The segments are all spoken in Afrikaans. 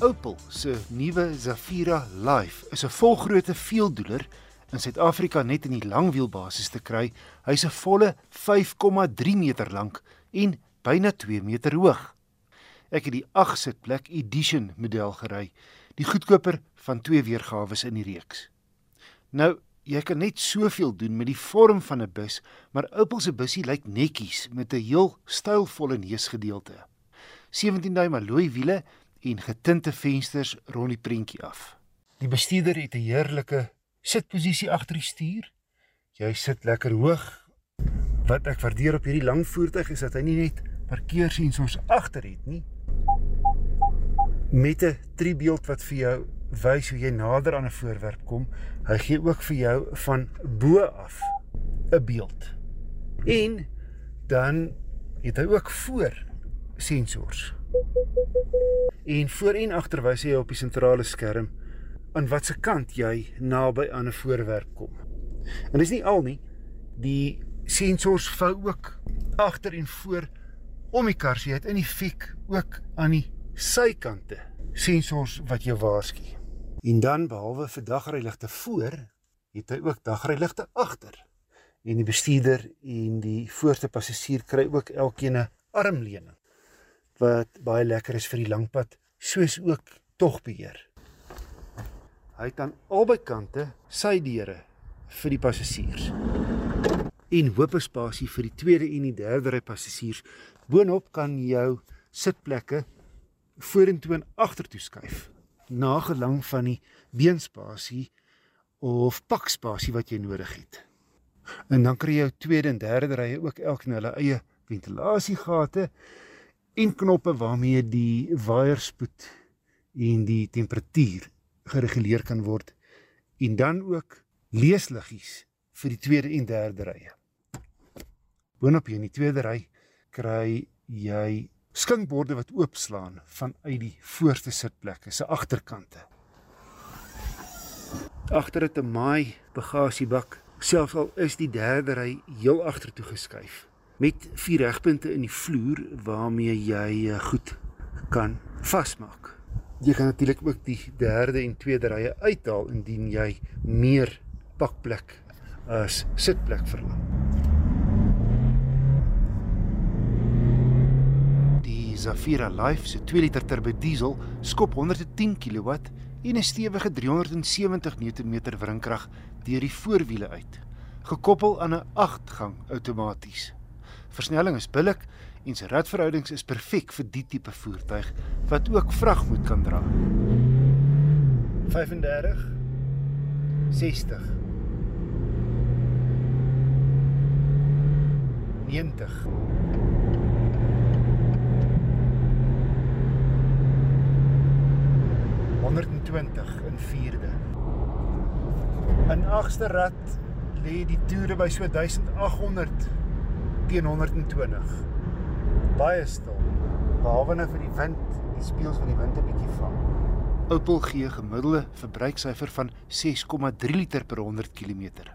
Opel se nuwe Zafira Life is 'n volgrootte veeldoener in Suid-Afrika net in die langwielbasis te kry. Hy's 'n volle 5,3 meter lank en byna 2 meter hoog. Ek het die 8 sitplek Edition model gery, die goedkoper van twee weergawe in die reeks. Nou, jy kan net soveel doen met die vorm van 'n bus, maar Opel se busie lyk netjies met 'n heel stylvolle neusgedeelte. 17 duim alloy wiele en getinte vensters rond die prentjie af. Die bestuurder het 'n heerlike sitposisie agter die stuur. Jy sit lekker hoog. Wat ek waardeer op hierdie lang voertuig is dat hy nie net parkeersensors agter het nie. Met 'n tribeeld wat vir jou wys hoe jy nader aan 'n voorwerp kom, hy gee ook vir jou van bo af 'n beeld. En dan het hy ook voor sensors. En voor en agter wys hy op die sentrale skerm aan watter kant jy naby aan 'n voorwerp kom. En dis nie al nie. Die sensors vou ook agter en voor om die kar se uit in die fik ook aan die sykante sensors wat jou waarsku. En dan behalwe vir dagryligte voor, het hy ook dagryligte agter. En die bestuurder en die voorste passasier kry ook elkeen 'n armleuning wat baie lekker is vir die langpad, soos ook togbeheer. Hy het aan albei kante sy deure vir die passasiers. En hoop spasie vir die tweede en die derde ry passasiers. Boonop kan jou sitplekke vorentoe en agtertoe skuif, nagelang van die beenspasie of pakspasie wat jy nodig het. En dan kry jou tweede en derde rye ook elk na hulle eie ventilasiegate en knoppe waarmee die waaierspoed en die temperatuur gereguleer kan word en dan ook leesliggies vir die tweede en derde rye. Boonop hier in die tweede ry kry jy skinkborde wat oopslaan vanuit die voorste sitplekke se agterkante. Agter het 'n maai bagasiebak, selfs al is die derde ry heel agtertoe geskuif met vier regpunte in die vloer waarmee jy eh, goed kan vasmaak. Jy kan natuurlik ook die derde en tweede rye uithaal indien jy meer pakplek as sitplek verlang. Die Zafira Life se 2 liter turbo diesel skop 110 kW en 'n stewige 370 Nm wrinkrag deur die voorwiele uit, gekoppel aan 'n 8-gang outomaties. Versnelling is billik en sy radverhoudings is perfek vir die tipe voertuig wat ook vrag moet kan dra. 35 60 90 120 in vierde. In agste rad lê die toere by so 1800 teen 120. Baie stil. Behalwe nou vir die wind, die speels van die wind 'n bietjie vang. Opel gee gemiddelde verbruiksyfer van 6,3 liter per 100 km.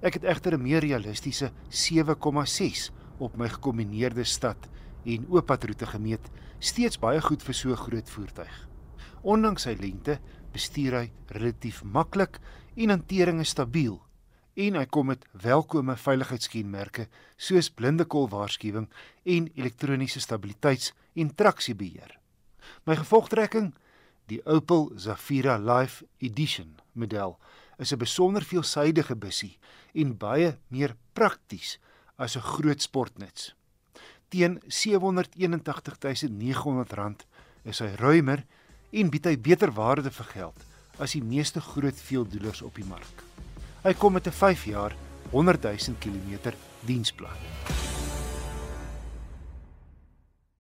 Ek het egter 'n meer realistiese 7,6 op my gekombineerde stad en ooppadroete gemeet, steeds baie goed vir so 'n groot voertuig. Ondanks sy lengte, bestuur hy relatief maklik en hantering is stabiel en hy kom met welkome veiligheidskenmerke soos blinde kol waarskuwing en elektroniese stabiliteits- en traksiebeheer. My gevolgtrekking, die Opel Zafira Life Edition model, is 'n besonder veelsidige bussie en baie meer prakties as 'n groot sportnuts. Teen R781900 is hy ruimer en bied hy beter waarde vir geld as die meeste groot veeldoelers op die mark. Hy kom met 'n 5 jaar 100 000 km diensplan.